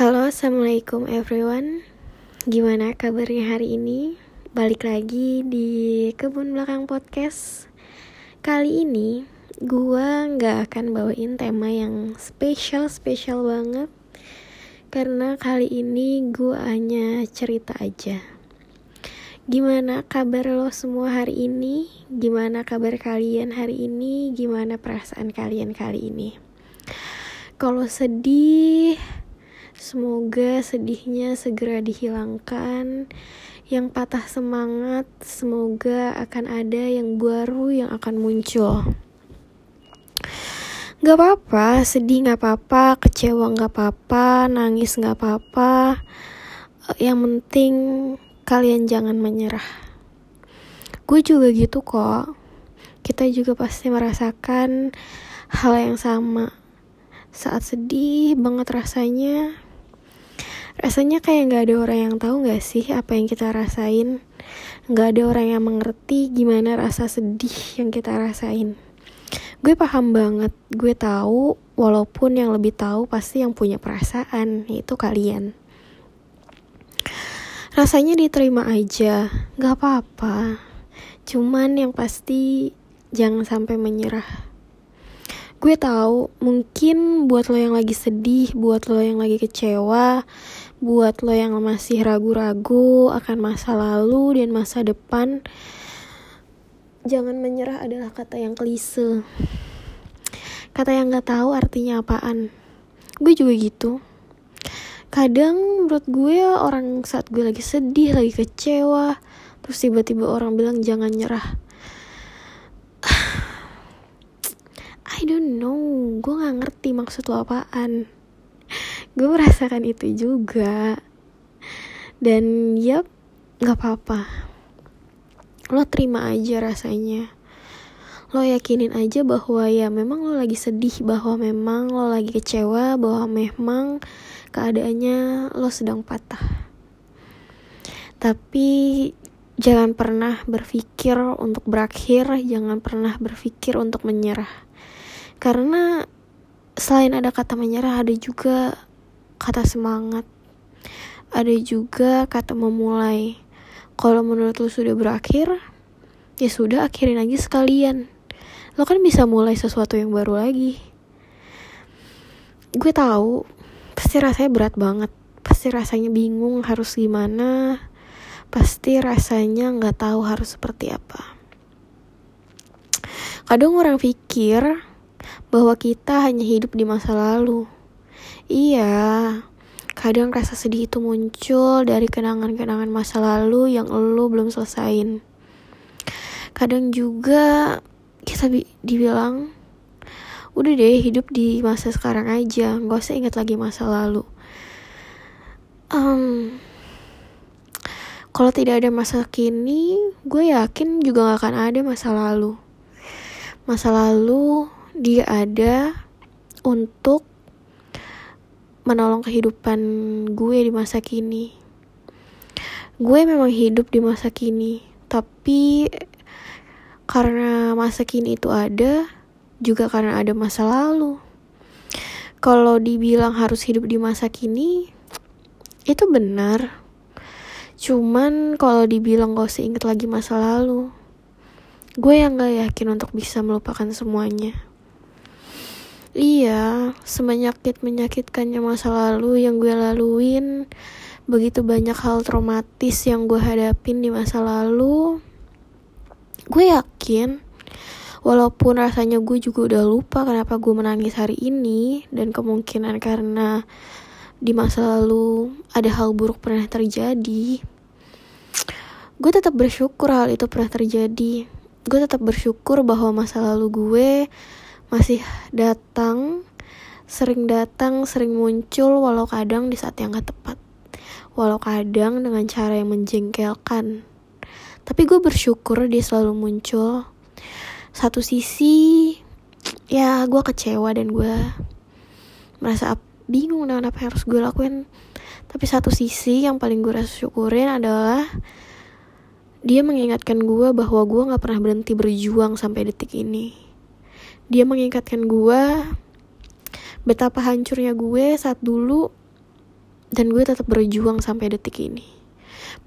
Halo, assalamualaikum everyone. Gimana kabarnya hari ini? Balik lagi di kebun belakang podcast. Kali ini gua nggak akan bawain tema yang spesial spesial banget karena kali ini gua hanya cerita aja. Gimana kabar lo semua hari ini? Gimana kabar kalian hari ini? Gimana perasaan kalian kali ini? Kalau sedih, semoga sedihnya segera dihilangkan. Yang patah semangat, semoga akan ada yang baru yang akan muncul. Gak apa-apa, sedih gak apa-apa, kecewa gak apa-apa, nangis gak apa-apa. Yang penting kalian jangan menyerah. Gue juga gitu kok. Kita juga pasti merasakan hal yang sama saat sedih banget rasanya rasanya kayak nggak ada orang yang tahu nggak sih apa yang kita rasain? Nggak ada orang yang mengerti gimana rasa sedih yang kita rasain. Gue paham banget. Gue tahu walaupun yang lebih tahu pasti yang punya perasaan yaitu kalian. Rasanya diterima aja. Nggak apa-apa. Cuman yang pasti jangan sampai menyerah. Gue tahu mungkin buat lo yang lagi sedih, buat lo yang lagi kecewa, buat lo yang masih ragu-ragu akan masa lalu dan masa depan, jangan menyerah adalah kata yang klise. Kata yang gak tahu artinya apaan. Gue juga gitu. Kadang menurut gue orang saat gue lagi sedih, lagi kecewa, terus tiba-tiba orang bilang jangan nyerah I don't know gue gak ngerti maksud lo apaan gue merasakan itu juga. Dan yap gak apa-apa. Lo terima aja rasanya. Lo yakinin aja bahwa ya memang lo lagi sedih bahwa memang lo lagi kecewa bahwa memang keadaannya lo sedang patah. Tapi jangan pernah berpikir untuk berakhir jangan pernah berpikir untuk menyerah. Karena selain ada kata menyerah ada juga kata semangat. Ada juga kata memulai. Kalau menurut lu sudah berakhir ya sudah akhirin lagi sekalian. Lo kan bisa mulai sesuatu yang baru lagi. Gue tahu pasti rasanya berat banget. Pasti rasanya bingung harus gimana. Pasti rasanya nggak tahu harus seperti apa. Kadang orang pikir bahwa kita hanya hidup di masa lalu. Iya, kadang rasa sedih itu muncul dari kenangan-kenangan masa lalu yang lo belum selesain. Kadang juga kita dibilang, udah deh hidup di masa sekarang aja, gak usah ingat lagi masa lalu. Um, kalau tidak ada masa kini, gue yakin juga gak akan ada masa lalu. Masa lalu dia ada untuk menolong kehidupan gue di masa kini. Gue memang hidup di masa kini, tapi karena masa kini itu ada, juga karena ada masa lalu. Kalau dibilang harus hidup di masa kini, itu benar. Cuman kalau dibilang gak usah inget lagi masa lalu, gue yang gak yakin untuk bisa melupakan semuanya. Iya, semenyakit-menyakitkannya masa lalu yang gue laluin, begitu banyak hal traumatis yang gue hadapin di masa lalu. Gue yakin, walaupun rasanya gue juga udah lupa kenapa gue menangis hari ini, dan kemungkinan karena di masa lalu ada hal buruk pernah terjadi, gue tetap bersyukur hal itu pernah terjadi. Gue tetap bersyukur bahwa masa lalu gue masih datang, sering datang, sering muncul, walau kadang di saat yang gak tepat. Walau kadang dengan cara yang menjengkelkan. Tapi gue bersyukur dia selalu muncul. Satu sisi, ya gue kecewa dan gue merasa bingung dengan apa yang harus gue lakuin. Tapi satu sisi yang paling gue rasa syukurin adalah dia mengingatkan gue bahwa gue gak pernah berhenti berjuang sampai detik ini dia mengingatkan gue betapa hancurnya gue saat dulu dan gue tetap berjuang sampai detik ini.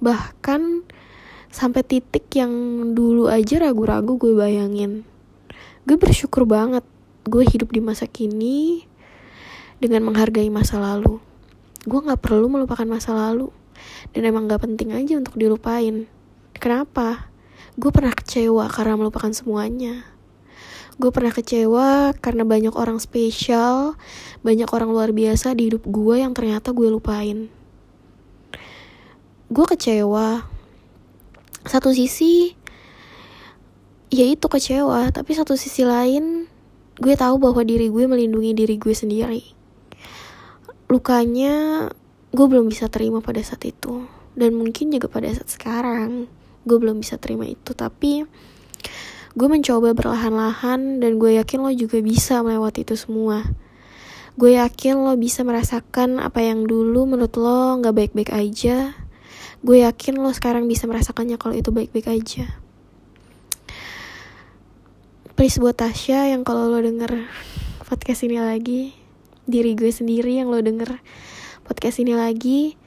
Bahkan sampai titik yang dulu aja ragu-ragu gue bayangin. Gue bersyukur banget gue hidup di masa kini dengan menghargai masa lalu. Gue nggak perlu melupakan masa lalu dan emang gak penting aja untuk dilupain. Kenapa? Gue pernah kecewa karena melupakan semuanya gue pernah kecewa karena banyak orang spesial banyak orang luar biasa di hidup gue yang ternyata gue lupain. Gue kecewa. Satu sisi ya itu kecewa tapi satu sisi lain gue tahu bahwa diri gue melindungi diri gue sendiri. Lukanya gue belum bisa terima pada saat itu. Dan mungkin juga pada saat sekarang gue belum bisa terima itu tapi gue mencoba berlahan-lahan dan gue yakin lo juga bisa melewati itu semua. Gue yakin lo bisa merasakan apa yang dulu menurut lo nggak baik-baik aja. Gue yakin lo sekarang bisa merasakannya kalau itu baik-baik aja. Please buat Tasya yang kalau lo denger podcast ini lagi diri gue sendiri yang lo denger podcast ini lagi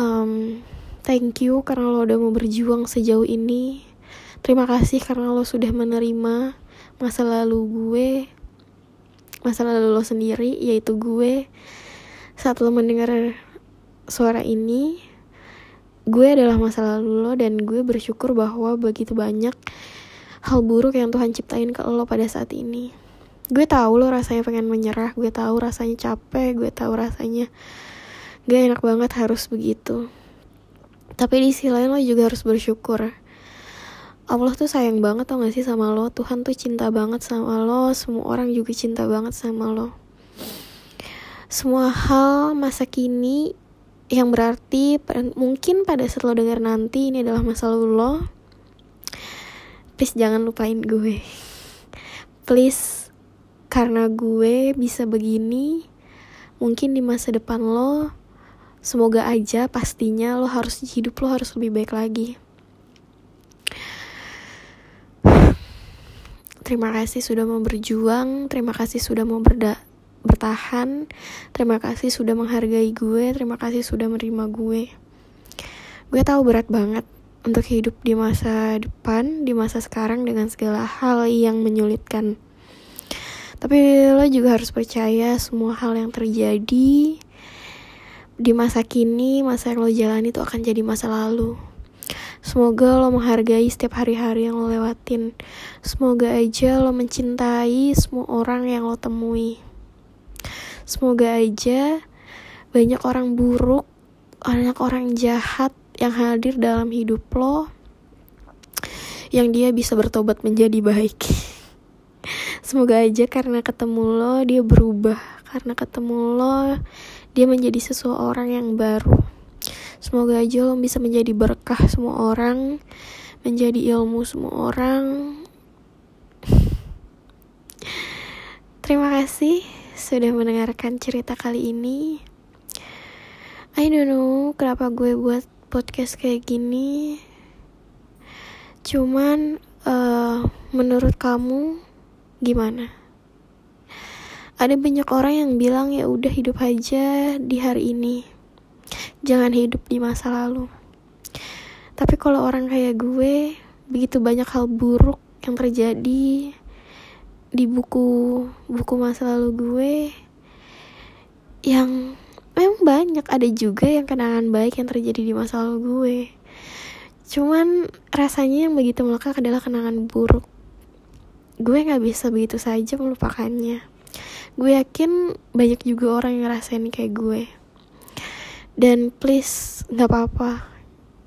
um, thank you karena lo udah mau berjuang sejauh ini Terima kasih karena lo sudah menerima masa lalu gue, masa lalu lo sendiri, yaitu gue. Saat lo mendengar suara ini, gue adalah masa lalu lo dan gue bersyukur bahwa begitu banyak hal buruk yang Tuhan ciptain ke lo pada saat ini. Gue tahu lo rasanya pengen menyerah, gue tahu rasanya capek, gue tahu rasanya gak enak banget harus begitu. Tapi di sisi lain lo juga harus bersyukur Allah tuh sayang banget tau gak sih sama lo? Tuhan tuh cinta banget sama lo. Semua orang juga cinta banget sama lo. Semua hal masa kini Yang berarti Mungkin pada saat lo denger nanti Ini adalah masa lalu lo Please jangan lupain gue. Please Karena gue bisa begini Mungkin di masa depan lo Semoga aja pastinya lo harus hidup lo harus lebih baik lagi Terima kasih sudah mau berjuang, terima kasih sudah mau berda bertahan, terima kasih sudah menghargai gue, terima kasih sudah menerima gue. Gue tahu berat banget untuk hidup di masa depan, di masa sekarang dengan segala hal yang menyulitkan. Tapi lo juga harus percaya semua hal yang terjadi di masa kini, masa yang lo jalani itu akan jadi masa lalu. Semoga lo menghargai setiap hari-hari yang lo lewatin. Semoga aja lo mencintai semua orang yang lo temui. Semoga aja banyak orang buruk, banyak orang jahat yang hadir dalam hidup lo yang dia bisa bertobat menjadi baik. Semoga aja karena ketemu lo dia berubah, karena ketemu lo dia menjadi seseorang yang baru. Semoga aja lo bisa menjadi berkah semua orang, menjadi ilmu semua orang. Terima kasih sudah mendengarkan cerita kali ini. I don't know kenapa gue buat podcast kayak gini. Cuman uh, menurut kamu gimana? Ada banyak orang yang bilang ya udah hidup aja di hari ini jangan hidup di masa lalu. Tapi kalau orang kayak gue, begitu banyak hal buruk yang terjadi di buku buku masa lalu gue yang memang banyak ada juga yang kenangan baik yang terjadi di masa lalu gue. Cuman rasanya yang begitu melekat adalah kenangan buruk. Gue gak bisa begitu saja melupakannya. Gue yakin banyak juga orang yang ngerasain kayak gue dan please nggak apa-apa.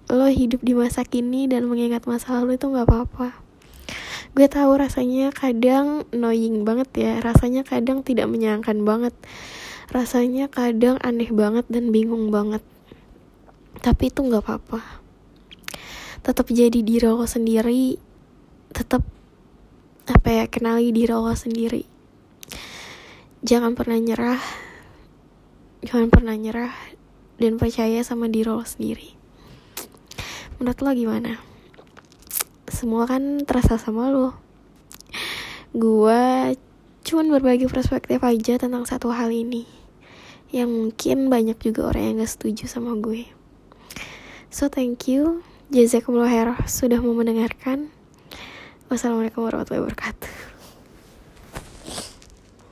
Lo hidup di masa kini dan mengingat masa lalu itu nggak apa-apa. Gue tahu rasanya kadang annoying banget ya. Rasanya kadang tidak menyenangkan banget. Rasanya kadang aneh banget dan bingung banget. Tapi itu nggak apa-apa. Tetap jadi diri lo sendiri. Tetap apa ya kenali diri lo sendiri. Jangan pernah nyerah. Jangan pernah nyerah dan percaya sama diri lo sendiri. Menurut lo gimana? Semua kan terasa sama lo. Gue cuman berbagi perspektif aja tentang satu hal ini. Yang mungkin banyak juga orang yang gak setuju sama gue. So thank you. Jazakumullah khair sudah mau mendengarkan. Wassalamualaikum warahmatullahi wabarakatuh